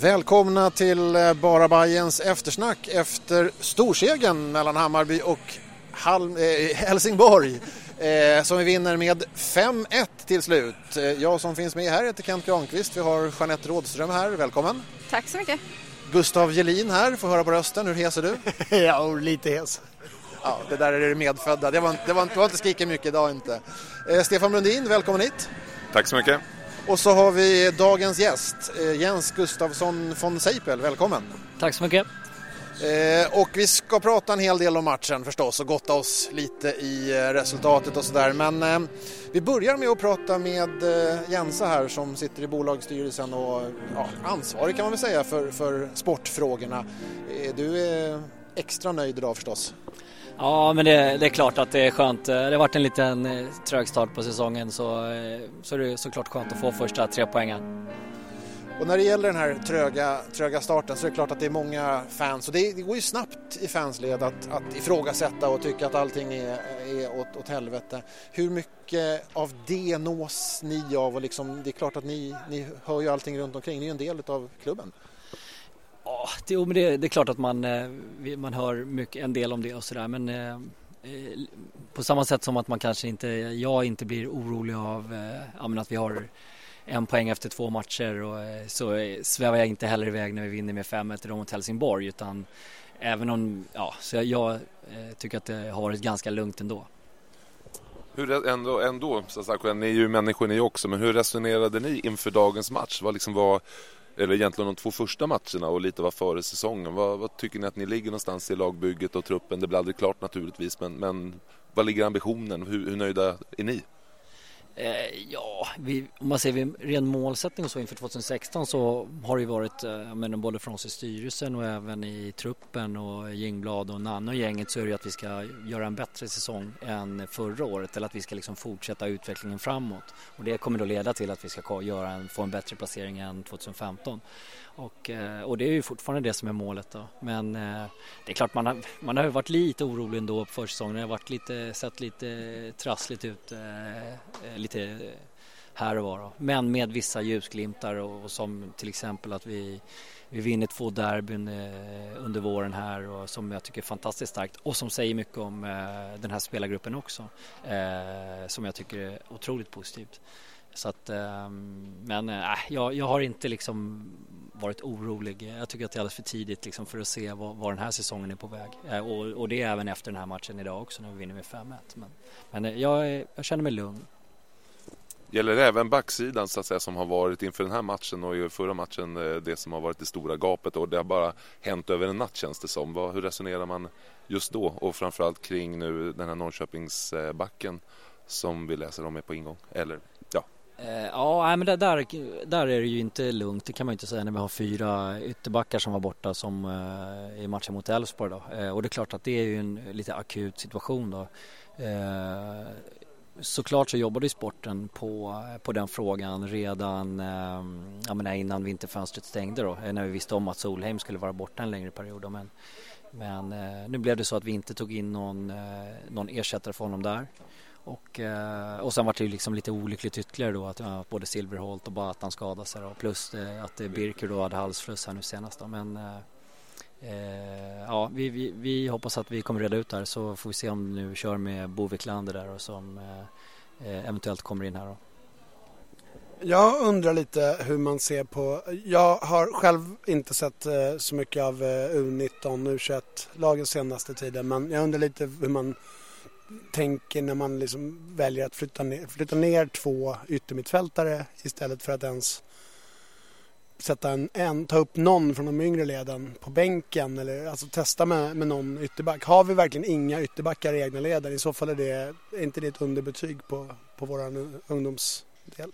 Välkomna till eh, Bara Bajens eftersnack efter storsegen mellan Hammarby och Halm, eh, Helsingborg eh, som vi vinner med 5-1 till slut. Eh, jag som finns med här heter Kent Granqvist. Vi har Jeanette Rådström här, välkommen. Tack så mycket. Gustav Gelin här, får höra på rösten. Hur hes är du? ja, lite hes. Ja, det där är det medfödda. Det var, det var, det var inte skrikit mycket idag inte. Eh, Stefan Brundin, välkommen hit. Tack så mycket. Och så har vi dagens gäst, eh, Jens Gustafsson von Seipel. Välkommen. Tack så mycket. Eh, och vi ska prata en hel del om matchen förstås och gotta oss lite i eh, resultatet och sådär. Men vi börjar med att prata med Jensa här som sitter i bolagsstyrelsen och ja, ansvarig kan man väl säga för, för sportfrågorna. Du är extra nöjd idag förstås? Ja, men det, det, är klart att det är skönt. Eh, det har varit en liten eh, trög start på säsongen så, eh, så är det såklart skönt att få första tre poängen. Och när det gäller den här tröga, tröga starten så är det klart att det är många fans och det, det går ju snabbt i fansled att, att ifrågasätta och tycka att allting är, är åt, åt helvete. Hur mycket av det nås ni av? Och liksom, det är klart att ni, ni hör ju allting runt omkring, ni är ju en del av klubben. Ja, det, det, det, är klart att man, eh, man hör mycket, en del om det och sådär men eh, eh, på samma sätt som att man kanske inte, jag inte blir orolig av att vi har en poäng efter två matcher och så svävar jag inte heller iväg när vi vinner med 5-1 mot Helsingborg utan även om, ja, så jag, jag tycker att det har varit ganska lugnt ändå. Hur ändå, ändå Sasako, ni är ju människor ni också, men hur resonerade ni inför dagens match? Vad liksom var, eller egentligen de två första matcherna och lite var före säsongen. Vad, vad, tycker ni att ni ligger någonstans i lagbygget och truppen? Det blir aldrig klart naturligtvis, men, men vad ligger ambitionen? Hur, hur nöjda är ni? Eh, ja, vi, om man ser vid ren målsättning och så inför 2016 så har det ju varit, eh, men både från oss i styrelsen och även i truppen och Jingblad och Nanne och gänget så är det ju att vi ska göra en bättre säsong än förra året eller att vi ska liksom fortsätta utvecklingen framåt och det kommer då leda till att vi ska göra en, få en bättre placering än 2015 och, eh, och det är ju fortfarande det som är målet då. Men eh, det är klart man har, man har varit lite orolig ändå på försäsongen. Det har varit lite, sett lite trassligt ut eh, eh lite eh, här och var. Då. Men med vissa ljusglimtar och, och som till exempel att vi, vi vinner två derbyn eh, under våren här och som jag tycker är fantastiskt starkt och som säger mycket om eh, den här spelargruppen också. som jag tycker är otroligt positivt. Så att, ehm, men jag, jag har inte liksom varit orolig. Jag tycker att det är alldeles för tidigt liksom för att se var, var den här säsongen är på väg. Och, och, det är även efter den här matchen idag också när vi vinner med 5-1. Men, men jag, jag känner mig lugn. Gäller det även backsidan så att säga som har varit inför den här matchen och i förra matchen eh, det som har varit det stora gapet och det har bara hänt över en natt känns det som. Hur resonerar man just då och framförallt kring nu den här Norrköpingsbacken som vi läser om är på ingång? Eller ja? Eh, ja, men där, där, där är det ju inte lugnt. Det kan man ju inte säga när vi har fyra ytterbackar som var borta som eh, i matchen mot Elfsborg då. Och det är klart att det är ju en lite akut situation då. Såklart så jobbade ju sporten på, på den frågan redan ehm, jag menar, innan vinterfönstret stängde då, eh, när vi visste om att Solheim skulle vara borta en längre period. Då. Men, men eh, nu blev det så att vi inte tog in någon, eh, någon ersättare för honom där. Och, eh, och sen var det ju liksom lite olyckligt ytterligare då att ja, både Silverholt och Batan skadade sig då, plus att Birker då hade halsfluss här nu senast då. Men eh, ja, vi, vi, vi, hoppas att vi kommer reda ut det här så får vi se om nu kör med Bo Wiklander där och som eh, eh eventuellt kommer in här då. Jag undrar lite hur man ser på, jag har själv inte sett eh, så mycket av eh, U19, U21-lagen senaste tiden men jag undrar lite hur man tänker när man liksom väljer att flytta ner, flytta ner två yttermittfältare istället för att ens sätta en, en, ta upp någon från de yngre leden på bänken eller alltså testa med, med någon ytterback. Har vi verkligen inga ytterbackar i egna leden i så fall är det är inte det ett underbetyg på, på vår ungdomsdel.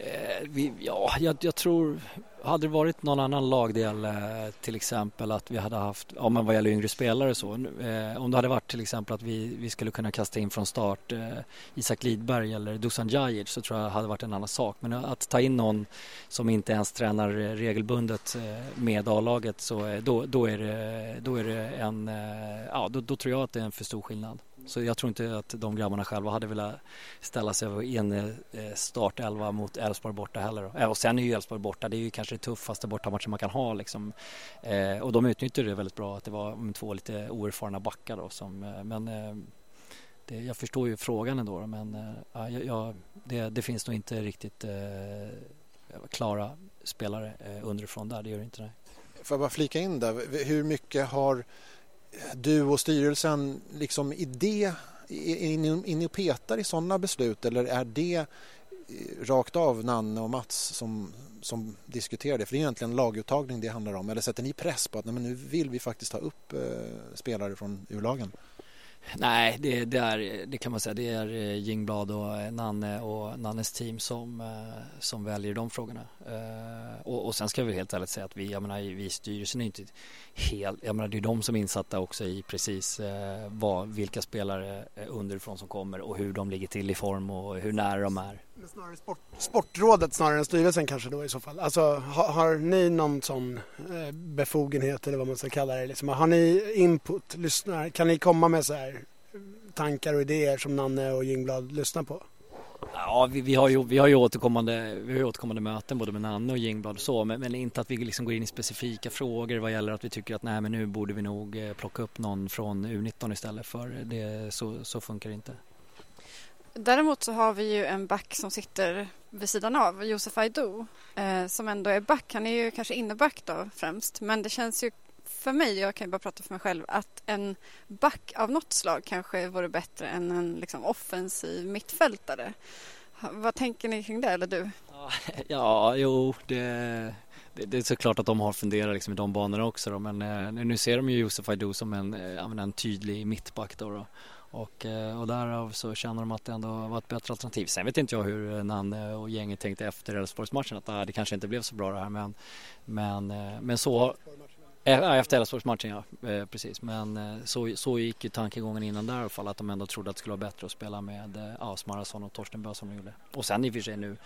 Eh, vi, ja, jag, jag, tror, hade det varit någon annan lagdel, eh, till exempel att vi hade haft, ja men vad gäller yngre spelare så, eh, om det hade varit till exempel att vi, vi skulle kunna kasta in från start eh, Isak Lidberg eller Dusan Djajic så tror jag hade varit en annan sak. Men att ta in någon som inte ens tränar regelbundet eh, med A-laget så eh, då, då, är det, då är det en, eh, ja då, då tror jag att det är en för stor skillnad. Så jag tror inte att de grabbarna själva hade velat ställa sig i en eh, startelva mot Elfsborg borta heller. Eh, och sen är ju Elfsborg borta, det är ju kanske det tuffaste bortamatchen man kan ha liksom. Eh, och de utnyttjade det väldigt bra att det var mm, två lite oerfarna backar då som, men det, jag förstår ju frågan ändå men ja, jag, det, det, finns nog inte riktigt eh, klara spelare eh, underifrån där, det gör det inte. Nej. Får jag bara flika in där, hur mycket har du och styrelsen liksom idé in och petar i sådana beslut eller är det eh, rakt av Nanne och Mats som, som diskuterar det? För det är egentligen laguttagning det handlar om. Eller sätter ni press på att nej, men nu vill vi faktiskt ta upp eh, spelare från U-lagen? Nej, det, det, är, det kan man säga. Det är eh, Jingblad och Nanne och Nannes team som, eh, som väljer de frågorna. Eh, och, och sen ska vi helt ärligt säga att vi, jag menar, vi i styrelsen är inte helt, jag menar det är de som är insatta också i precis vad, vilka spelare underifrån som kommer och hur de ligger till i form och hur nära de är. Snarare sport, sportrådet snarare än styrelsen kanske då i så fall. Alltså har, har ni någon sån eh, befogenhet eller vad man ska kalla det? Liksom, har ni input, lyssnar, kan ni komma med så här eh, tankar och idéer som Nanne och Jingblad lyssnar på? Ja, vi, vi, har ju, vi har ju återkommande, vi har återkommande möten både med Nanne och Jingblad och så, men, men, inte att vi liksom går in i specifika frågor vad gäller att vi tycker att nej, men nu borde vi nog eh, plocka upp någon från U19 istället för det, så, så funkar det inte. Däremot så har vi ju en back som sitter vid sidan av, Josef Aido, eh, som ändå är back. Han är ju kanske inneback då främst, men det känns ju för mig, jag kan ju bara prata för mig själv, att en back av något slag kanske vore bättre än en liksom, offensiv mittfältare. Vad tänker ni kring det, eller du? Ja, jo, det, det, det är såklart att de har funderat liksom i de banorna också då, men eh, nu ser de ju Josef Aido som en, eh, en tydlig mittback då. då. Och, eh, och därav så känner de att det ändå var ett bättre alternativ. Sen vet inte jag hur eh, Nanne och gänget tänkte efter Elfsborgsmatchen att ah, det kanske inte blev så bra det här men, men, eh, men så efter Elfsborgsmatchen ja, eh, precis. Men eh, så, så gick ju tankegången innan där i alla fall att de ändå trodde att det skulle vara bättre att spela med eh, ja, Smarason och Torsten Bö som de gjorde. Och sen i och för sig nu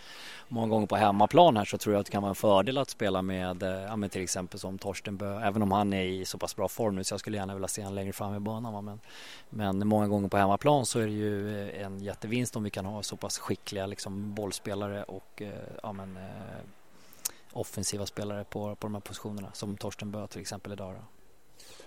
många gånger på hemmaplan här så tror jag att det kan vara en fördel att spela med, eh, ja, men till exempel som Torsten Bö, även om han är i så pass bra form nu så jag skulle gärna vilja se honom längre fram i banan. Va? Men, men många gånger på hemmaplan så är det ju eh, en jättevinst om vi kan ha så pass skickliga liksom, bollspelare och eh, ja, men, offensiva spelare på, på de här positionerna som Torsten Bö till exempel idag. Då.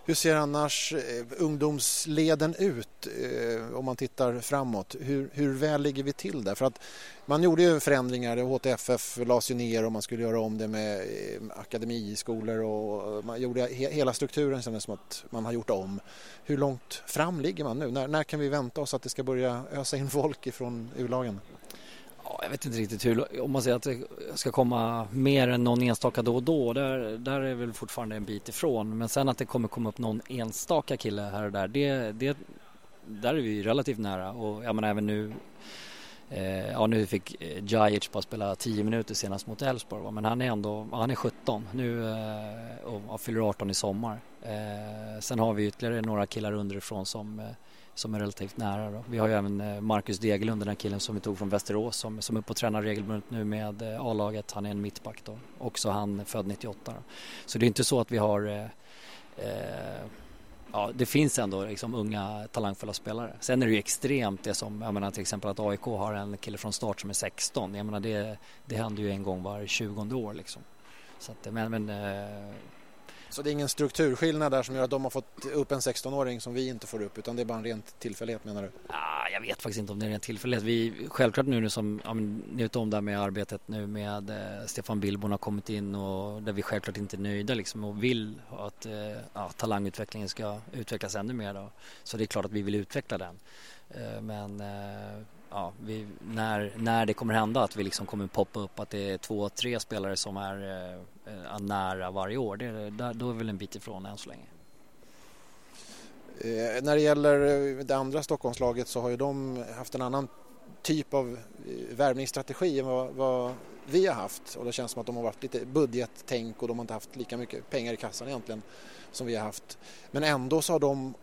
Hur ser annars eh, ungdomsleden ut eh, om man tittar framåt? Hur, hur väl ligger vi till där? För att man gjorde ju förändringar, HTFF lades ju ner och man skulle göra om det med eh, akademiskolor och man gjorde he, hela strukturen kändes som att man har gjort om. Hur långt fram ligger man nu? När, när kan vi vänta oss att det ska börja ösa in folk ifrån U-lagen? Jag vet inte riktigt hur, om man säger att det ska komma mer än någon enstaka då och då, där, där är väl fortfarande en bit ifrån. Men sen att det kommer komma upp någon enstaka kille här och där, det, det, där är vi relativt nära. Och jag menar även nu, eh, ja nu fick eh, Jajic Djajic bara spela 10 minuter senast mot Elfsborg, men han är ändå, han är 17 nu eh, och fyller 18 i sommar. Eh, sen har vi ytterligare några killar underifrån som eh, som är relativt nära. Då. Vi har ju även eh, Marcus Degerlund, den här killen som vi tog från Västerås som, som är uppe och tränar regelbundet nu med eh, A-laget. Han är en mittback då. Också han född 98. Då. Så det är inte så att vi har eh, eh, Ja, det finns ändå liksom unga talangfulla spelare. Sen är det ju extremt det som, jag menar till exempel att AIK har en kille från start som är 16. Jag menar det, det händer ju en gång var 20 år liksom. Så att, men, men eh, så det är ingen strukturskillnad där som gör att de har fått upp en 16-åring som vi inte får upp utan det är bara en rent tillfällighet menar du? Ah, jag vet faktiskt inte om det är en ren tillfällighet. Vi, självklart nu, nu som, ja, ni vet om det här med arbetet nu med eh, Stefan Billborn har kommit in och där vi självklart inte är nöjda liksom och vill att eh, ja, talangutvecklingen ska utvecklas ännu mer. Då. Så det är klart att vi vill utveckla den. Eh, men eh, ja, vi, när, när det kommer hända att vi liksom kommer poppa upp att det är två, tre spelare som är eh, eh nära varje år, det, där, då är väl en bit ifrån än så länge. Eh, när det gäller eh, det andra Stockholmslaget så har ju de haft en annan typ av eh, värvningsstrategi än vad, vad, vi har haft och det känns som att de har varit lite budgettänk och de har inte haft lika mycket pengar i kassan egentligen som vi har haft. Men ändå så har de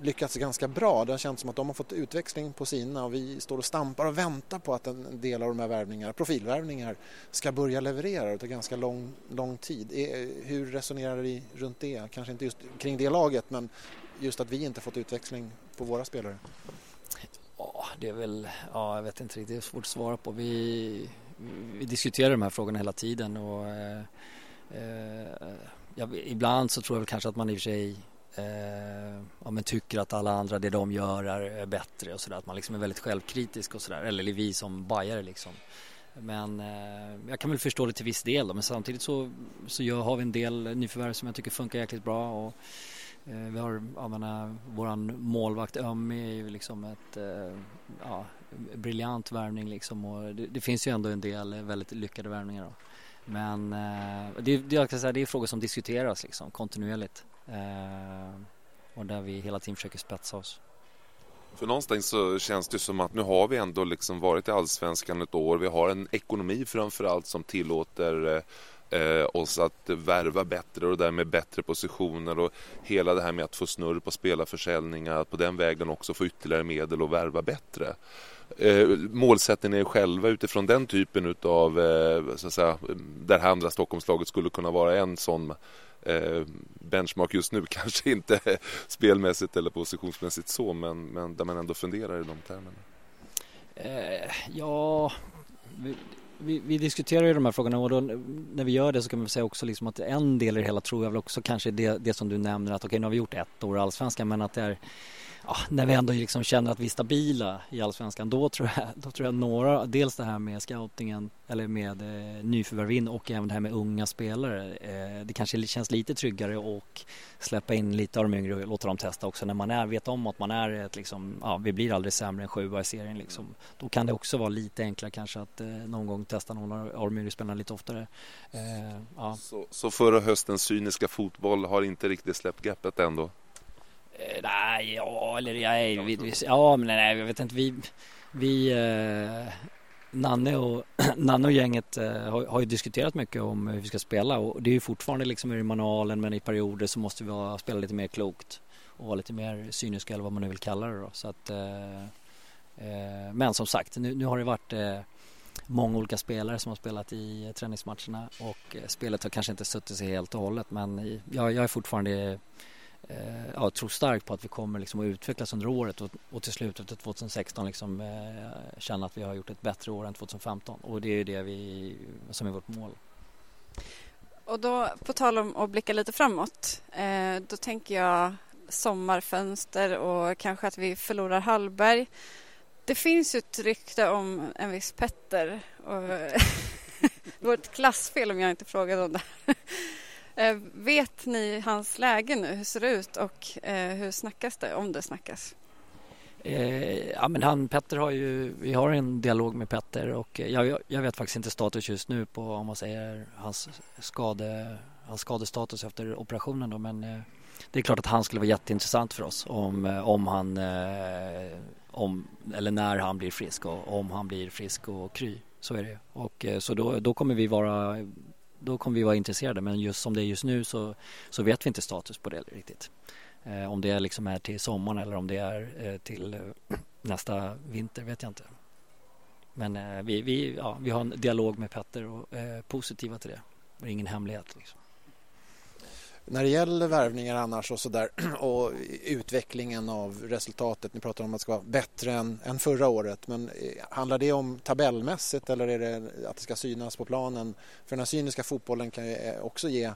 lyckats ganska bra. Det har känts som att de har fått utväxling på sina och vi står och stampar och väntar på att en del av de här värvningarna, profilvärvningar ska börja leverera. Det tar ganska lång, lång tid. Eh, hur resonerar vi runt det? Kanske inte just kring det laget men just att vi inte fått utväxling på våra spelare? Ja, det är väl, ja jag vet inte riktigt, det är svårt att svara på. Vi, vi diskuterar de här frågorna hela tiden och eh, eh, ja, ibland så tror jag väl kanske att man i och för sig eh, ja, men tycker att alla andra, det de gör är bättre och sådär. Att man liksom är väldigt självkritisk och sådär. Eller vi som bajare liksom. Men eh, jag kan väl förstå det till viss del då. Men samtidigt så, så gör, har vi en del nyförvärv som jag tycker funkar jäkligt bra. Och, eh, vi har, jag menar, våran målvakt Ömmi är ju liksom ett, eh, ja, briljant värvning liksom. Och det, det, finns ju ändå en del väldigt lyckade värvningar då. Men eh, det, jag kan säga, det är frågor som diskuteras liksom kontinuerligt. Eh, och där vi hela tiden försöker spetsa oss. För någonstans så känns det som att nu har vi ändå liksom varit i Allsvenskan ett år. Vi har en ekonomi framförallt som tillåter eh, oss att värva bättre och därmed bättre positioner och hela det här med att få snurr på spelarförsäljningar, att på den vägen också få ytterligare medel och värva bättre. Eh, målsättningen är själva utifrån den typen utav, eh, så att säga, där andra Stockholmslaget skulle kunna vara en sån Eh, benchmark just nu. Kanske inte spelmässigt eller positionsmässigt så, men, men där man ändå funderar i de termerna. Eh, ja, vi, vi, vi, diskuterar ju de här frågorna och då, när vi gör det så kan man säga också liksom att en del i det hela tror jag väl också kanske det, det som du nämner att okej okay, nu har vi gjort ett år allsvenskan men att det är ja, när vi ändå liksom känner att vi är stabila i Allsvenskan då tror jag, då tror jag några, dels det här med scoutingen eller med eh, nyförvärv in och även det här med unga spelare. Eh, det kanske känns lite tryggare och släppa in lite av de yngre och låta dem testa också när man är, vet om att man är ett liksom, ja vi blir aldrig sämre än sjua i serien liksom. Då kan det också vara lite enklare kanske att eh, någon gång testa någon av de yngre spelarna lite oftare. Eh, ja. så, så förra höstens cyniska fotboll har inte riktigt släppt greppet ändå? Eh, nej, ja, eller nej, vi, vi, ja, men nej, jag vet inte. Vi, vi eh, Nanne och, Nanne och gänget eh, har, har, ju diskuterat mycket om hur vi ska spela och det är ju fortfarande liksom i manualen men i perioder så måste vi ha, spela lite mer klokt och vara lite mer cyniska eller vad man nu vill kalla det då. Så att, eh, eh men som sagt, nu, nu har det varit eh, många olika spelare som har spelat i träningsmatcherna och spelet har kanske inte suttit sig helt och hållet men jag, jag är fortfarande eh, ja, tror starkt på att vi kommer liksom att utvecklas under året och, och till slutet av 2016 liksom, eh, känna att vi har gjort ett bättre år än 2015 och det är ju det vi, som är vårt mål. Och då på tal om att blicka lite framåt, eh, då tänker jag sommarfönster och kanske att vi förlorar Hallberg. Det finns ju ett rykte om en viss Petter och det var ett klassfel om jag inte frågade om det. Eh, vet ni hans läge nu? Hur ser det ut och eh, hur snackas det, om det snackas? Eh, ja, men han, Petter har ju, vi har en dialog med Petter och eh, jag, jag vet faktiskt inte status just nu på om man säger hans, skade, hans skadestatus efter operationen då, men det är klart att han skulle vara jätteintressant för oss om, om han om, eller när han blir frisk och om han blir frisk och kry. Så är det. Och, så då, då kommer vi vara då kommer vi vara intresserade men just som det är just nu så, så vet vi inte status på det riktigt. Eh, om det liksom är till sommaren eller om det är eh, till eh, nästa vinter vet jag inte. Men eh, vi, vi, ja, vi har en dialog med Petter och är positiva till det. Det är ingen hemlighet. Liksom. När det gäller värvningar annars och sådär och utvecklingen av resultatet, ni pratar om att det ska vara bättre än, än förra året men eh, handlar det om tabellmässigt eller är det att det ska synas på planen? För den här cyniska fotbollen kan ju eh, också ge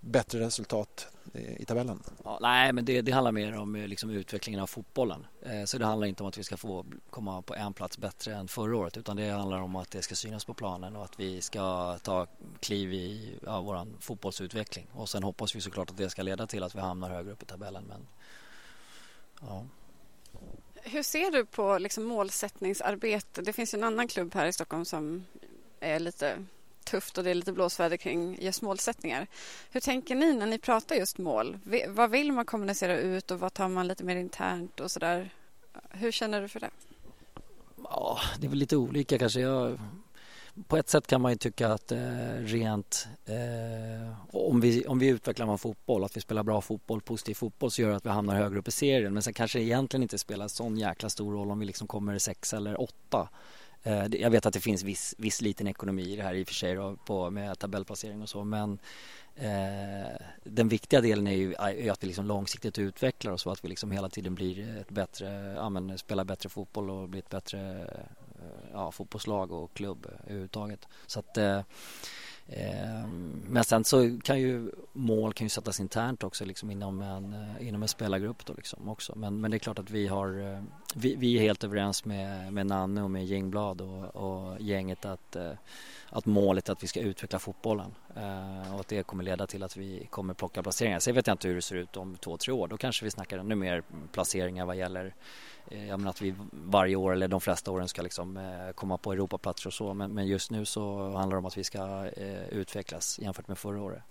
bättre resultat i tabellen? Ja, nej, men det, det, handlar mer om eh, liksom, utvecklingen av fotbollen. Eh, så det handlar inte om att vi ska få komma på en plats bättre än förra året utan det handlar om att det ska synas på planen och att vi ska ta kliv i ja, vår fotbollsutveckling. Och sen hoppas vi såklart att det ska leda till att vi hamnar högre upp i tabellen. Men, ja. Hur ser du på liksom, målsättningsarbete? Det finns en annan klubb här i Stockholm som är lite tufft och det är lite blåsväder kring just målsättningar. Hur tänker ni när ni pratar just mål? Vad vill man kommunicera ut och vad tar man lite mer internt och sådär? Hur känner du för det? Ja, det är väl lite olika kanske. Jag, på ett sätt kan man ju tycka att eh, rent eh, om, vi, om vi utvecklar vår fotboll, att vi spelar bra fotboll, positiv fotboll så gör det att vi hamnar högre upp i serien. Men sen kanske det egentligen inte spelar sån jäkla stor roll om vi liksom kommer sex eller åtta Eh, jag vet att det finns viss, viss liten ekonomi i det här i och för sig då, på, med tabellplacering och så men eh, den viktiga delen är ju är att vi liksom långsiktigt utvecklar oss så att vi liksom hela tiden blir ett bättre, ja, men spelar bättre fotboll och blir ett bättre eh, ja, fotbollslag och klubb överhuvudtaget. Så att eh, Ehm, men sen så kan ju mål kan ju sättas internt också liksom inom en, eh, inom en spelargrupp då liksom också. Men, men det är klart att vi har, eh, vi, vi är helt överens med, med Nanne och med Gängblad och, och gänget att, eh, att målet är att vi ska utveckla fotbollen och att det kommer leda till att vi kommer plocka placeringar. Sen vet jag inte hur det ser ut om två, tre år. Då kanske vi snackar ännu mer placeringar vad gäller Eh, jag menar att vi varje år eller de flesta åren ska liksom eh, komma på Europaplatser och så men, just nu så handlar det om att vi ska eh, utvecklas jämfört med förra året.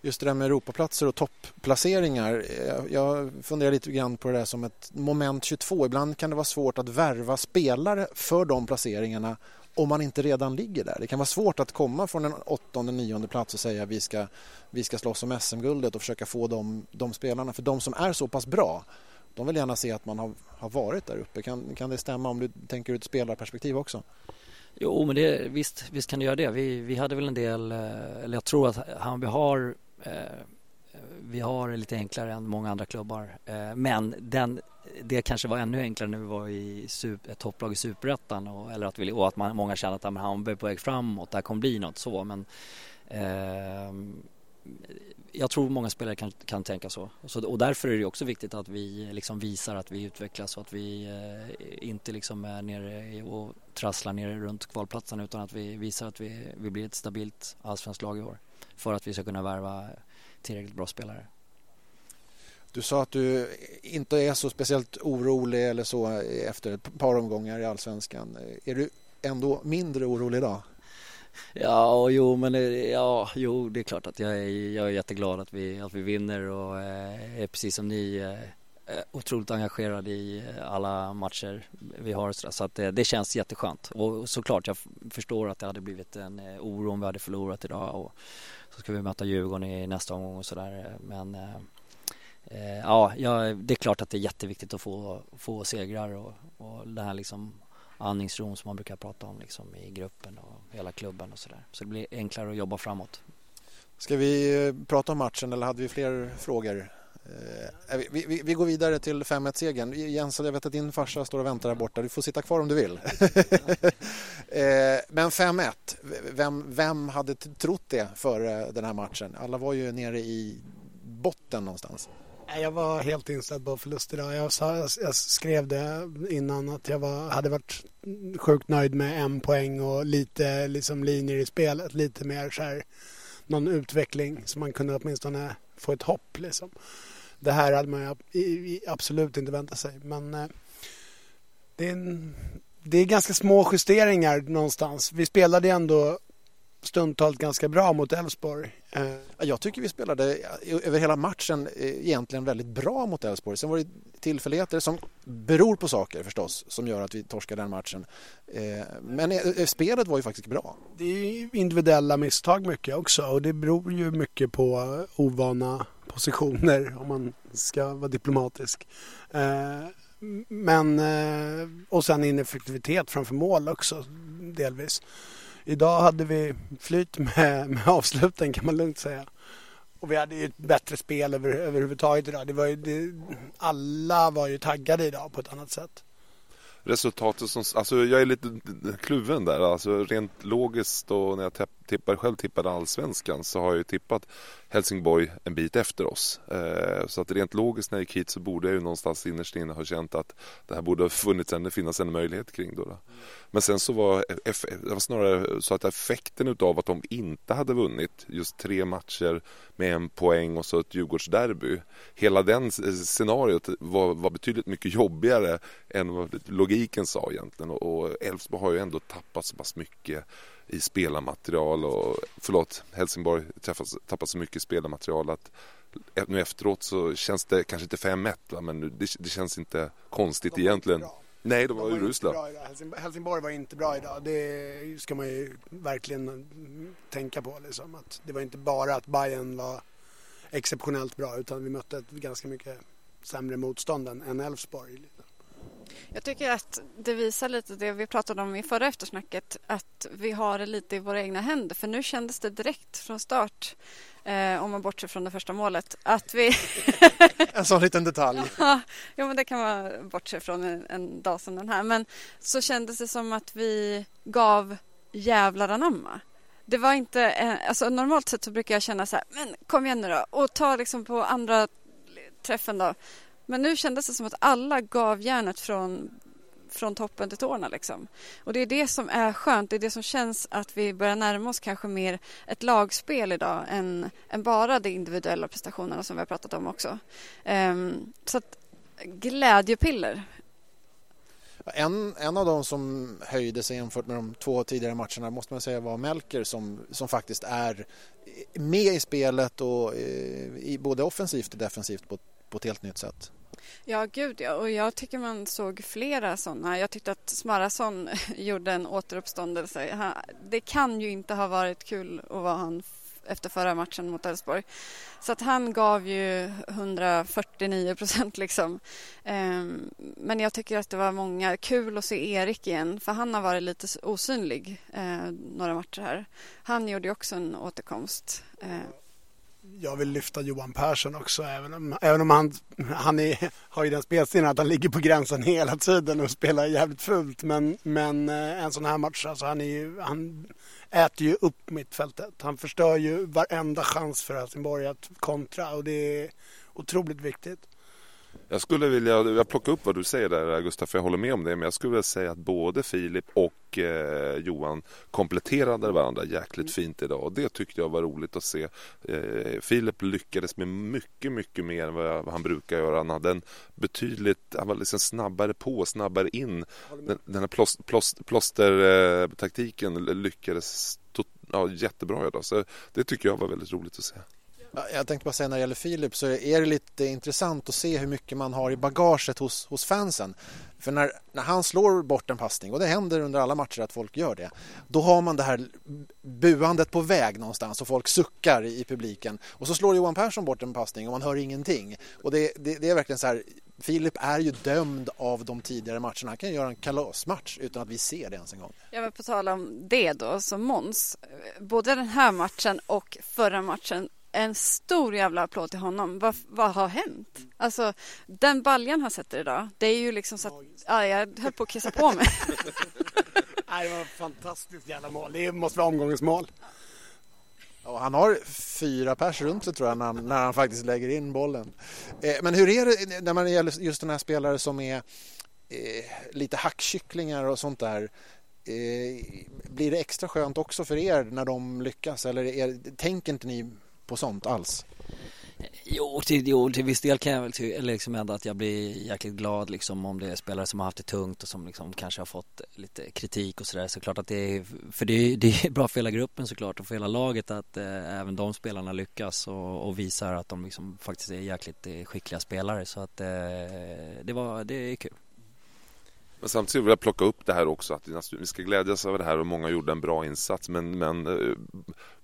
Just det där med Europaplatser och topplaceringar. Jag funderar lite grann på det där som ett moment 22. Ibland kan det vara svårt att värva spelare för de placeringarna om man inte redan ligger där. Det kan vara svårt att komma från en åttonde, nionde plats och säga att vi ska, vi ska slåss om SM-guldet och försöka få de, de spelarna. För de som är så pass bra de vill gärna se att man har, har varit där uppe. Kan, kan det stämma om du tänker ur ett spelarperspektiv också? Jo, men det, visst, visst kan det göra det. Vi, vi hade väl en del, eh, eller jag tror att Hammarby har eh, vi har det lite enklare än många andra klubbar. Eh, men den, det kanske var ännu enklare när vi var i super, ett topplag i Superettan och, eller att vi, och att man, många kände att Hammarby är på väg framåt, det här kommer bli något så. Men, eh, jag tror många spelare kan, kan tänka så. så. Och därför är det också viktigt att vi liksom visar att vi utvecklas och att vi eh, inte liksom är nere och trasslar nere runt kvalplatsen utan att vi visar att vi, vi blir ett stabilt allsvenskt lag i år för att vi ska kunna värva tillräckligt bra spelare. Du sa att du inte är så speciellt orolig eller så efter ett par omgångar i allsvenskan. Är du ändå mindre orolig idag? Ja, jo, men ja, jo, det är klart att jag är, jag är jätteglad att vi, att vi vinner och eh, är precis som ni eh, eh otroligt engagerad i eh, alla matcher vi har så att det, det känns jätteskönt. Och såklart jag förstår att det hade blivit en eh, oro om vi hade förlorat idag och så ska vi möta Djurgården i nästa omgång och sådär. Men eh, ja, ja, det är klart att det är jätteviktigt att få, få segrar och, och det här liksom andningsron som man brukar prata om liksom, i gruppen och hela klubben och sådär. Så det blir enklare att jobba framåt. Ska vi eh, prata om matchen eller hade vi fler frågor? Eh, eh vi, vi, vi, går vidare till 5-1-segern. Jens, jag vet att din farsa står och väntar där borta. Du får sitta kvar om du vill. eh, men 5-1, vem, vem hade trott det före den här matchen? Alla var ju nere i botten någonstans. Jag var helt inställd på förlust idag. Jag, sa, jag skrev det innan att jag var, hade varit sjukt nöjd med en poäng och lite liksom, linjer i spelet. Lite mer så här, någon utveckling så man kunde åtminstone få ett hopp. Liksom. Det här hade man absolut inte väntat sig. Men eh, det, är en, det är ganska små justeringar någonstans. Vi spelade ändå stundtals ganska bra mot Elfsborg. Eh, jag tycker vi spelade över hela matchen eh, egentligen väldigt bra mot Elfsborg. Sen var det tillfälligheter som beror på saker förstås som gör att vi torskade den matchen. Eh, men spelet var ju faktiskt bra. Det är individuella misstag mycket också och det beror ju mycket på ovana positioner om man ska vara diplomatisk. Men, och sen ineffektivitet framför mål också delvis. Idag hade vi flyt med, med avsluten kan man lugnt säga. Och vi hade ju ett bättre spel över, överhuvudtaget idag. Det var ju, det, alla var ju taggade idag på ett annat sätt resultatet som, alltså jag är lite kluven där. Alltså rent logiskt och när jag tippar, själv tippade allsvenskan så har jag ju tippat Helsingborg en bit efter oss. Eh, så att rent logiskt när jag gick hit så borde jag ju någonstans innerst inne ha känt att det här borde ha funnits en, finnas en möjlighet kring då. då. Men sen så var det var snarare så att effekten utav att de inte hade vunnit just tre matcher med en poäng och så ett Djurgårdsderby. Hela den scenariot var, var betydligt mycket jobbigare än vad logiken sa egentligen och Elfsborg har ju ändå tappat så pass mycket i spelarmaterial och förlåt Helsingborg tappat, tappat så mycket spelarmaterial att nu efteråt så känns det kanske inte 5-1 men det, det, känns inte konstigt de egentligen. Nej, de var, de var urusla. Helsingborg var inte bra idag. Det ska man ju verkligen tänka på. Liksom. Att det var inte bara att Bayern var exceptionellt bra utan vi mötte ett ganska mycket sämre motstånd än Elfsborg. Jag tycker att det visar lite det vi pratade om i förra eftersnacket att vi har det lite i våra egna händer för nu kändes det direkt från start eh, om man bortser från det första målet att vi... en sån liten detalj. ja, men det kan man bortse från en, en dag som den här men så kändes det som att vi gav jävlar anamma. Det var inte, eh, alltså normalt sett så brukar jag känna så här, men kom igen nu då och ta liksom på andra träffen då men nu kändes det som att alla gav järnet från, från toppen till tårna. Liksom. Och det är det som är skönt. Det är det som känns att vi börjar närma oss kanske mer ett lagspel idag än, än bara de individuella prestationerna som vi har pratat om också. Um, så att glädjepiller. En, en av de som höjde sig jämfört med de två tidigare matcherna måste man säga var Melker som, som faktiskt är med i spelet och eh, i både offensivt och defensivt på, på ett helt nytt sätt. Ja, gud ja. Och jag tycker man såg flera sådana. Jag tyckte att Smarason gjorde en återuppståndelse. Det kan ju inte ha varit kul att vara han efter förra matchen mot Elfsborg. Så att han gav ju 149 procent liksom. Ehm, men jag tycker att det var många, kul att se Erik igen för han har varit lite osynlig eh, några matcher här. Han gjorde ju också en återkomst. Eh. Jag vill lyfta Johan Persson också, även om, även om han, han är, har ju den spelstilen att han ligger på gränsen hela tiden och spelar jävligt fult. Men, men eh, en sån här match, alltså han, är ju, han äter ju upp mittfältet. Han förstör ju varenda chans för Helsingborg att kontra och det är otroligt viktigt. Jag skulle vilja, jag plockar upp vad du säger där Gustaf, för jag håller med om det. Men jag skulle vilja säga att både Filip och eh, Johan kompletterade varandra jäkligt fint idag. Och det tyckte jag var roligt att se. Eh, Filip lyckades med mycket, mycket mer än vad han brukar göra. Han hade en betydligt, han var liksom snabbare på, snabbare in. Den, den här plåst, plåst, plåstertaktiken eh, lyckades ja, jättebra idag. Så det tycker jag var väldigt roligt att se. Jag tänkte bara säga när det gäller Filip så är det lite intressant att se hur mycket man har i bagaget hos, hos fansen. För när, när han slår bort en passning, och det händer under alla matcher att folk gör det, då har man det här buandet på väg någonstans och folk suckar i, i publiken. Och så slår Johan Persson bort en passning och man hör ingenting. Och det, det, det är verkligen så här, Filip är ju dömd av de tidigare matcherna. Han kan göra en kalasmatch utan att vi ser det ens en gång. Jag vill på tal om det då, som Måns, både den här matchen och förra matchen en stor jävla applåd till honom. Vad, vad har hänt? Alltså, den baljan han sätter idag, det är ju liksom så att ja, jag höll på att kissa på mig. Nej, det var ett fantastiskt jävla mål. Det måste vara omgångens mål. Ja, han har fyra pers runt sig tror jag när han, när han faktiskt lägger in bollen. Eh, men hur är det när man gäller just den här spelare som är eh, lite hackkycklingar och sånt där? Eh, blir det extra skönt också för er när de lyckas eller är, tänker inte ni på sånt alls? Jo till, jo, till viss del kan jag väl liksom ändå att jag blir jäkligt glad liksom om det är spelare som har haft det tungt och som liksom kanske har fått lite kritik och sådär. Såklart att det är, för det är, det är bra för hela gruppen såklart och för hela laget att eh, även de spelarna lyckas och, och, visar att de liksom faktiskt är jäkligt eh, skickliga spelare. Så att eh, det, var, det är kul. Men samtidigt vill jag plocka upp det här också att vi ska glädjas över det här och många gjorde en bra insats. Men, men eh,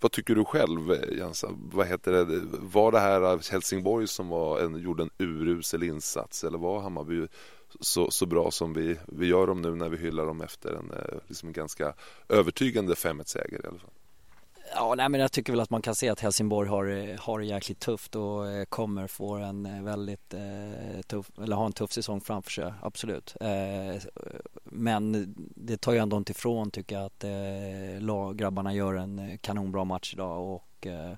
vad tycker du själv Jensa? Vad heter det? Var det här eh, Helsingborg som var en, gjorde en urusel insats eller var Hammarby så, så bra som vi, vi gör dem nu när vi hyllar dem efter en eh, liksom ganska övertygande 5-1-seger i alla fall? Ja, nej, men jag tycker väl att man kan se att Helsingborg har, eh, har det jäkligt tufft och eh, kommer få en eh, väldigt eh, tuff, eller ha en tuff säsong framför sig, absolut. Eh, men det tar ju ändå inte ifrån tycker jag att eh, grabbarna gör en kanonbra match idag och eh,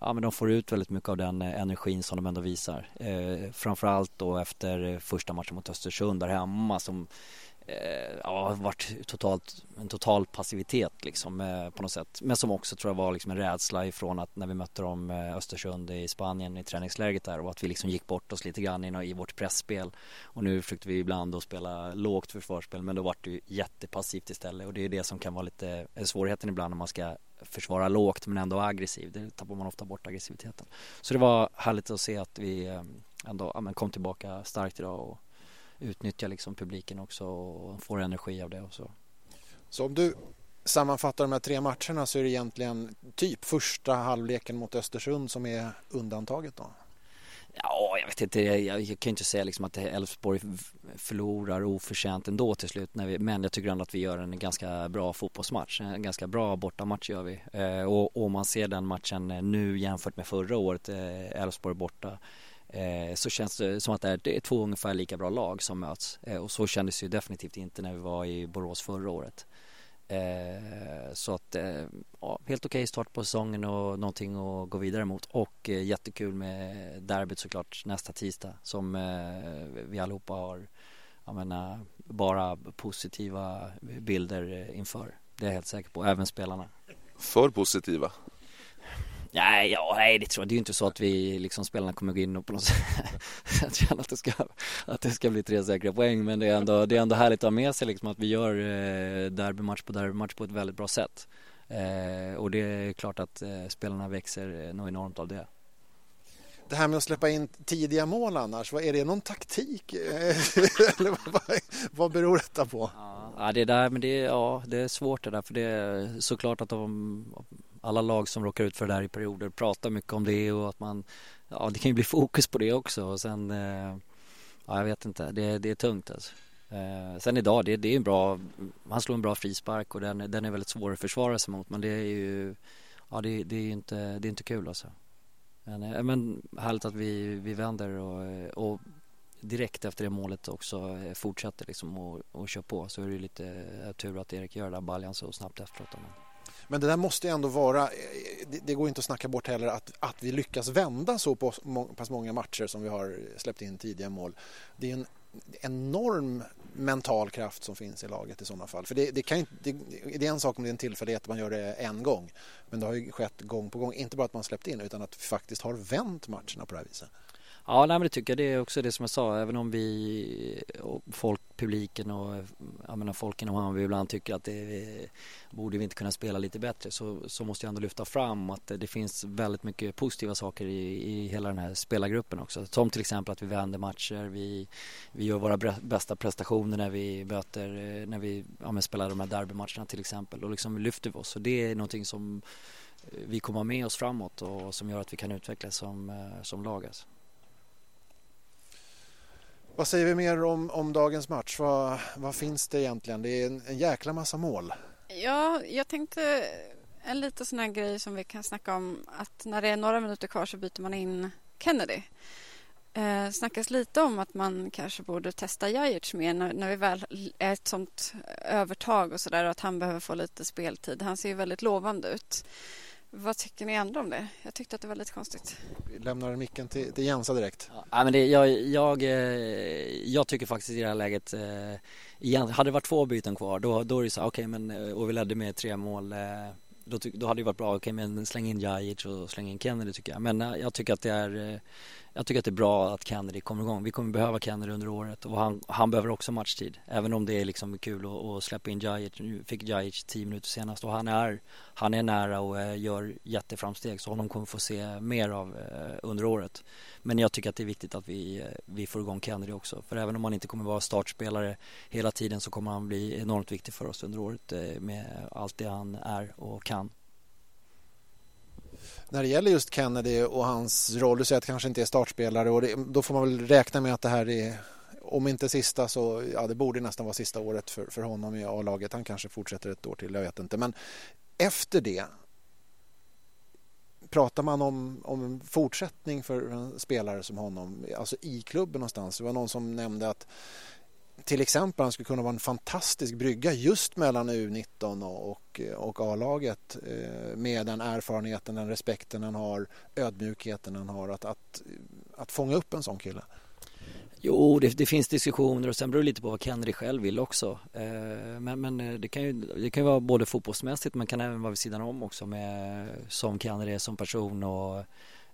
ja, men de får ut väldigt mycket av den energin som de ändå visar. Eh, framförallt då efter första matchen mot Östersund där hemma som Eh, ja, varit totalt, en total passivitet liksom eh, på något sätt. Men som också tror jag var liksom en rädsla ifrån att när vi mötte dem eh, Östersund i Spanien i träningsläget där och att vi liksom gick bort oss lite grann i, i vårt pressspel och nu försökte vi ibland att spela lågt försvarsspel men då vart det ju jättepassivt istället och det är det som kan vara lite eh, svårigheten ibland när man ska försvara lågt men ändå aggressiv. Det tappar man ofta bort aggressiviteten. Så det var härligt att se att vi eh, ändå ja, kom tillbaka starkt idag och utnyttja liksom publiken också och får energi av det och så. Så om du sammanfattar de här tre matcherna så är det egentligen typ första halvleken mot Östersund som är undantaget då? Ja, jag vet inte. Jag, jag kan inte säga liksom att Elfsborg förlorar oförtjänt ändå till slut. När vi, men jag tycker ändå att vi gör en ganska bra fotbollsmatch. En ganska bra bortamatch gör vi. Eh, och om man ser den matchen nu jämfört med förra året, eh, Elfsborg borta, Eh, så känns det som att det är två ungefär lika bra lag som möts. Eh, och så kändes det ju definitivt inte när vi var i Borås förra året. Eh, så att, ja, helt okej okay start på säsongen och någonting att gå vidare mot. Och jättekul med derbyt såklart nästa tisdag som vi allihopa har jag menar, bara positiva bilder inför. Det är jag helt säker på, även spelarna. För positiva? Nej, ja, nej, det tror jag. Det är ju inte så att vi liksom spelarna kommer gå in och på något sätt känna att det ska, att det ska bli tre säkra poäng. Men det är ändå, det är ändå härligt att ha med sig liksom att vi gör eh, derbymatch på derbymatch på ett väldigt bra sätt. Eh, och det är klart att eh, spelarna växer eh, nog enormt av det. Det här med att släppa in tidiga mål annars, vad är det någon taktik? Eller vad, vad beror detta på? Ja, det där, men det, ja, det är svårt det där för det är såklart att de alla lag som råkar ut för det där i perioder pratar mycket om det och att man, ja det kan ju bli fokus på det också och sen, eh, ja jag vet inte, det, det är tungt alltså. Eh, sen idag, det, det är en bra, han slår en bra frispark och den, den är väldigt svår att försvara sig mot men det är ju, ja det, det är inte, det är inte kul alltså. Men, eh, men härligt att vi, vi vänder och, eh, och direkt efter det målet också eh, fortsätter liksom och, och kör på så är det lite eh, tur att Erik gör den där baljan så snabbt efteråt. Men. Men det där måste ändå vara, eh, det, det går inte att snacka bort heller att, att vi lyckas vända så på pass många matcher som vi har släppt in tidiga mål. Det är en enorm mental kraft som finns i laget i sådana fall. För det, det, kan inte, det, det är en sak om det är en tillfällighet att man gör det en gång. Men det har ju skett gång på gång, inte bara att man släppt in utan att vi faktiskt har vänt matcherna på det här viset. Ja, nej, men det tycker jag. Det är också det som jag sa. Även om vi, och folk, publiken och jag menar, folk inom Hammarby ibland tycker att det borde vi inte kunna spela lite bättre så, så måste jag ändå lyfta fram att det finns väldigt mycket positiva saker i, i hela den här spelargruppen också. Som till exempel att vi vänder matcher, vi, vi gör våra bästa prestationer när vi möter, när vi ja, spelar de här derbymatcherna till exempel och liksom lyfter vi oss. Och det är någonting som vi kommer med oss framåt och som gör att vi kan utvecklas som, som lag. Alltså. Vad säger vi mer om, om dagens match? Vad, vad finns det egentligen? Det är en, en jäkla massa mål. Ja, jag tänkte en liten sån här grej som vi kan snacka om att när det är några minuter kvar så byter man in Kennedy. Eh, snackas lite om att man kanske borde testa Jajic mer när, när vi väl är ett sånt övertag och sådär och att han behöver få lite speltid. Han ser ju väldigt lovande ut. Vad tycker ni andra om det? Jag tyckte att det var lite konstigt. Vi lämnar micken till, till Jensa direkt. Ja, men det, jag, jag, eh, jag tycker faktiskt i det här läget, eh, igen, hade det varit två byten kvar då, då är det så okej okay, men eh, och vi ledde med tre mål då, då hade det varit bra, okej okay, men släng in Jajic och släng in Kennedy tycker jag. Men jag tycker att det är jag tycker att det är bra att Kennedy kommer igång. Vi kommer behöva Kennedy under året och han, han behöver också matchtid. Även om det är liksom kul att, att släppa in Jajic. Nu fick Jajic 10 minuter senast och han är, han är nära och eh, gör jätteframsteg så honom kommer få se mer av eh, under året. Men jag tycker att det är viktigt att vi, eh, vi får igång Kennedy också. För även om han inte kommer vara startspelare hela tiden så kommer han bli enormt viktig för oss under året med allt det han är och kan när det gäller just Kennedy och hans roll, du säger att det kanske inte är startspelare och det, då får man väl räkna med att det här är om inte sista så ja, det borde nästan vara sista året för, för honom i A-laget. Han kanske fortsätter ett år till, jag vet inte. Men efter det pratar man om, om en fortsättning för en spelare som honom, alltså i klubben någonstans. Det var någon som nämnde att till exempel han skulle kunna vara en fantastisk brygga just mellan U19 och, och A-laget eh, med den erfarenheten, den respekten han har, ödmjukheten han har att, att, att fånga upp en sån kille. Jo, det, det, finns diskussioner och sen beror det lite på vad Kennedy själv vill också. Eh, men, men eh, det, kan ju, det kan ju vara både fotbollsmässigt men kan även vara vid sidan om också med som Kennedy är som person och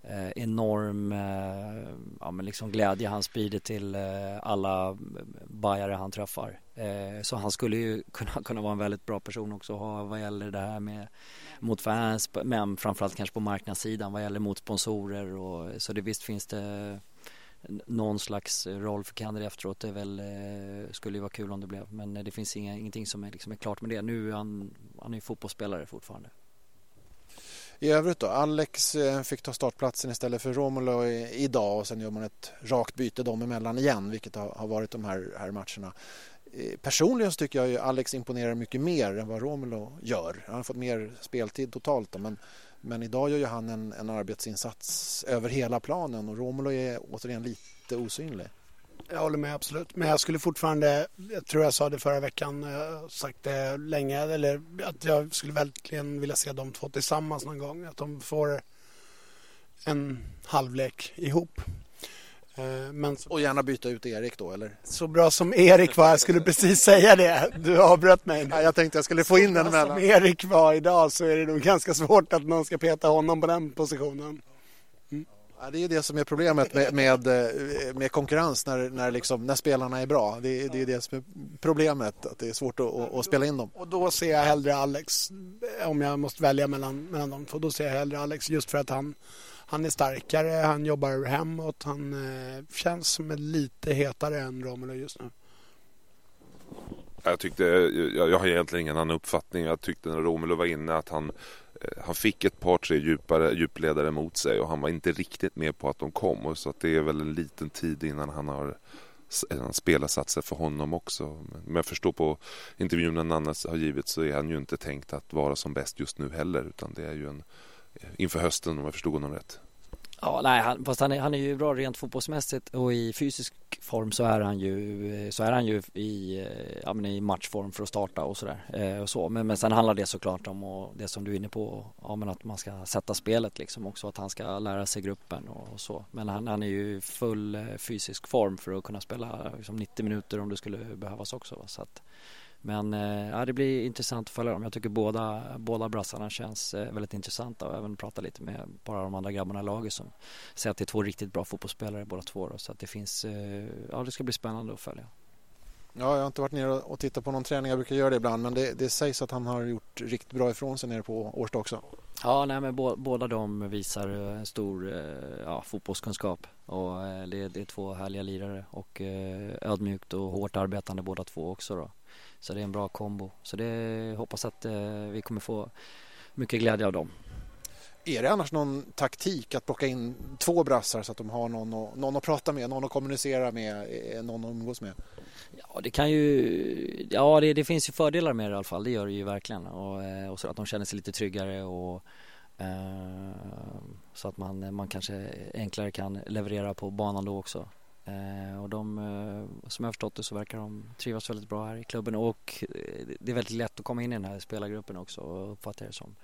Eh, enorm eh, ja, men liksom glädje han sprider till eh, alla eh, bajare han träffar. Eh, så han skulle ju kunna, kunna vara en väldigt bra person också ha vad gäller det här med mot fans men framförallt kanske på marknadssidan vad gäller mot sponsorer och så det visst finns det någon slags roll för Kennedy efteråt det väl, eh, skulle ju vara kul om det blev men det finns inga, ingenting som är, liksom är klart med det. Nu är han, han är ju fotbollsspelare fortfarande. I övrigt då, Alex eh, fick ta startplatsen istället för Romulo idag och sen gör man ett rakt byte dem emellan igen vilket har varit de här, här matcherna. Eh, personligen så tycker jag ju Alex imponerar mycket mer än vad Romulo gör. Han har fått mer speltid totalt då, men, men idag gör ju han en, en arbetsinsats över hela planen och Romulo är återigen lite osynlig. Jag håller med absolut. Men jag skulle fortfarande, jag tror jag sa det förra veckan, jag har sagt det länge, eller att jag skulle verkligen vilja se de två tillsammans någon gång. Att de får en halvlek ihop. Eh, men... Och gärna byta ut Erik då eller? Så bra som Erik var, jag skulle precis säga det. Du avbröt mig. Ja, jag tänkte jag skulle få in den emellan. Som Erik var idag så är det nog ganska svårt att någon ska peta honom på den positionen. Ja, det är det som är problemet med, med, eh, med konkurrens när, när, liksom, när spelarna är bra. Det, det är det som är problemet, att det är svårt att, att, spela in dem. Och då ser jag hellre Alex, om jag måste välja mellan, mellan de två, då ser jag hellre Alex just för att han, han är starkare, han jobbar hemåt, han eh, känns som en lite hetare än Romulo just nu. Jag tyckte, jag, jag har egentligen ingen annan uppfattning. Jag tyckte när Romulo var inne att han Eh, Eh, han fick ett par tre djupare, djupledare mot sig och han var inte riktigt med på att de kom. Och så att det är väl en liten tid innan han har en eh, spelarsatser för honom också. Men jag förstår på intervjun Nanna har givit så är han ju inte tänkt att vara som bäst just nu heller. Utan det är ju en, eh, inför hösten om jag förstod honom rätt. Ja, nej, han, fast han är, han är ju bra rent fotbollsmässigt och i fysisk form så är han ju, så är han ju i, ja, men i matchform för att starta och sådär. Eh, och så. Men, men sen handlar det såklart om och det som du är inne på, ja, men att man ska sätta spelet liksom också, att han ska lära sig gruppen och, och så. Men han, han är ju i full eh, fysisk form för att kunna spela liksom 90 minuter om det skulle behövas också. Så att, men eh, ja, det blir intressant att följa dem. Jag tycker båda, båda brassarna känns eh, väldigt intressanta och även prata lite med bara de andra grabbarna i laget som säger att det är två riktigt bra fotbollsspelare båda två. Då, så att det finns, eh, ja det ska bli spännande att följa. Ja, jag har inte varit nere och tittat på någon träning. Jag brukar göra det ibland. Men det, det sägs att han har gjort riktigt bra ifrån sig nere på Årsta också. Ja, nej, men bo, båda de visar eh, en stor eh, ja, fotbollskunskap. Och eh, det, det är två härliga lirare och ödmjukt och hårt arbetande båda två också. Då. Så det är en bra kombo. Så det hoppas att vi kommer få mycket glädje av dem. Är det annars någon taktik att plocka in två brassar så att de har någon att, någon att prata med, någon att kommunicera med, eh, någon att umgås med? Ja, det kan ju... Ja, det, det finns ju fördelar med det i alla fall. Det gör det ju verkligen. Och, eh, och så att de känner sig lite tryggare och eh, så att man, man kanske enklare kan leverera på banan då också. Eh, och de, eh, som jag har förstått det så verkar de trivas väldigt bra här i klubben och eh, det är väldigt lätt att komma in i den här spelargruppen också och uppfatta det som.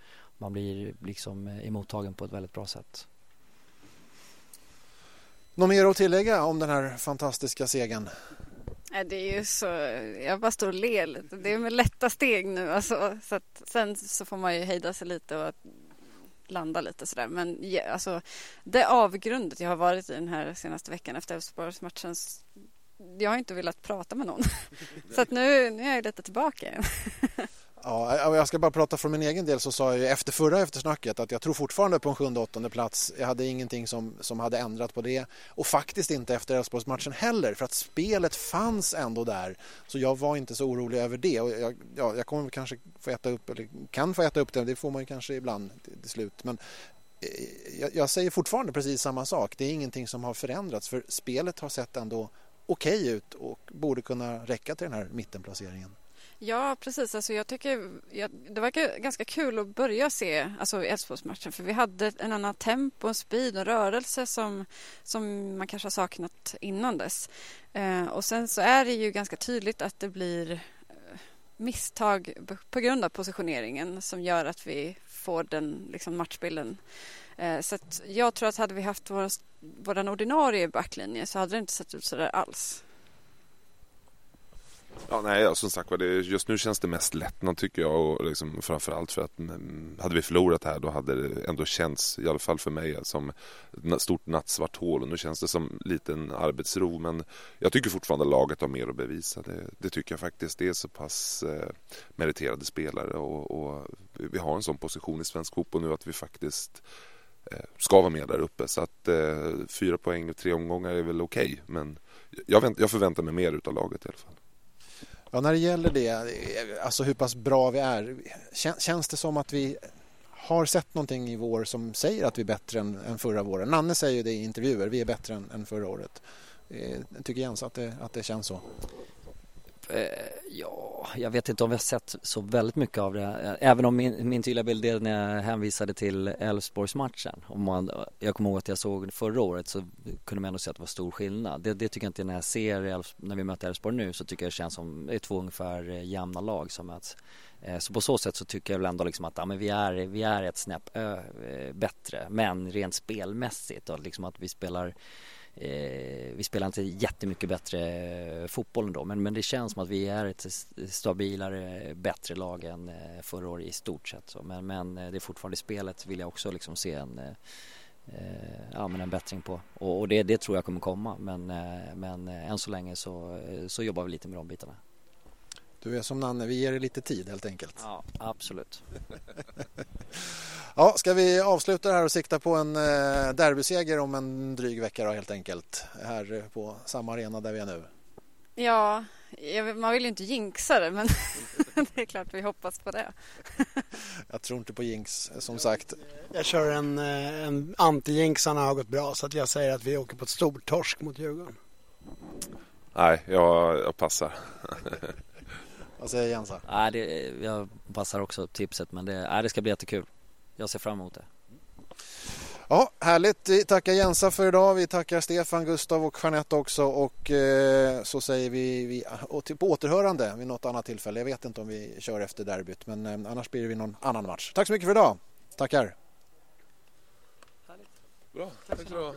Man blir liksom emottagen på ett väldigt bra sätt. Något mer att tillägga om den här fantastiska segern? Det är ju så, jag bara står och ler lite. Det är med lätta steg nu alltså. Så att, sen så får man ju hejda sig lite och landa lite sådär. Men ja, alltså, det avgrundet jag har varit i den här senaste veckan efter Elfsborgsmatchen jag har inte velat prata med någon. Så att nu, nu är jag lite tillbaka igen. Ja, jag ska bara prata för min egen del så sa jag efter förra eftersnacket att jag tror fortfarande på en sjunde åttonde plats. Jag hade ingenting som, som hade ändrat på det och faktiskt inte efter Elfsborgsmatchen heller för att spelet fanns ändå där. Så jag var inte så orolig över det och jag, ja, jag kommer kanske få äta upp eller kan få äta upp det, det får man ju kanske ibland till, till slut. Men eh, jag, jag, säger fortfarande precis samma sak. Det är ingenting som har förändrats för spelet har sett ändå okej okay ut och borde kunna räcka till den här mittenplaceringen. Ja, precis. Alltså jag tycker, jag, det verkar ganska kul att börja se alltså Elfsborgsmatchen för vi hade en annan tempo, en speed och rörelse som, som man kanske har saknat innan dess. Eh, och sen så är det ju ganska tydligt att det blir eh, misstag på grund av positioneringen som gör att vi får den liksom, matchbilden. Eh, så jag tror att hade vi haft vår, vår ordinarie backlinje så hade det inte sett ut så där alls. Ja, nej, som sagt var, just nu känns det mest lättnad tycker jag och liksom, framförallt för att mm, hade vi förlorat här då hade det ändå känts, i alla fall för mig, som ett stort nattsvart hål och nu känns det som liten arbetsro men jag tycker fortfarande laget har mer att bevisa. Det, det tycker jag faktiskt. Det är så pass eh, meriterade spelare och, och, vi har en sån position i svensk fotboll nu att vi faktiskt eh, ska vara med där uppe så att eh, fyra poäng och tre omgångar är väl okej okay, men jag, jag förväntar mig mer utav laget i alla fall. Ja, när det gäller det, alltså hur pass bra vi är, känns det som att vi har sett någonting i vår som säger att vi är bättre än, än förra våren. Nanne säger ju det i intervjuer, vi är bättre än, än förra året. Eh, tycker Jens att det, att det känns så? Eh, ja, jag vet inte om vi har sett så väldigt mycket av det. Eh, även om min, min tydliga bild är när jag hänvisade till Elfsborgsmatchen. Om man, jag kommer ihåg att jag såg förra året så kunde man ändå se att det var stor skillnad. Det, det tycker jag inte när jag ser Elfs, när vi möter Elfsborg nu så tycker jag det känns som det är två ungefär eh, jämna lag som möts. Eh, så på så sätt så tycker jag väl ändå liksom att ja, men vi, är, vi är ett snäpp ö, bättre. Men rent spelmässigt och liksom att vi spelar Eh, vi spelar inte jättemycket bättre fotboll ändå men, men det känns som att vi är ett stabilare, bättre lag än eh, förra året i stort sett. Så. Men, men eh, det är fortfarande spelet vill jag också liksom se en, eh, eh, ja, men en bättring på och, och det, det, tror jag kommer komma men, men än så länge så, så jobbar vi lite med de bitarna. Du är som Nanne, vi ger dig lite tid helt enkelt. Ja, absolut. ja, ska vi avsluta det här och sikta på en eh, derbyseger om en dryg vecka då helt enkelt här på samma arena där vi är nu? Ja, man vill ju inte jinxa det men det är klart vi hoppas på det. jag tror inte på jinx som sagt. Jag kör en, eh, en anti-jinxarna har gått bra så att jag säger att vi åker på ett stort torsk mot Djurgården. Nej, jag, jag passar. Vad säger Jensa? Nej, det, jag passar också tipset men det, nej, det ska bli jättekul. Jag ser fram emot det. Ja, härligt. Vi tackar Jensa för idag. Vi tackar Stefan, Gustav och Jeanette också och eh, så säger vi, vi på återhörande vid något annat tillfälle. Jag vet inte om vi kör efter derbyt men eh, annars blir det vid någon annan match. Tack så mycket för idag. Tackar. Bra, tack så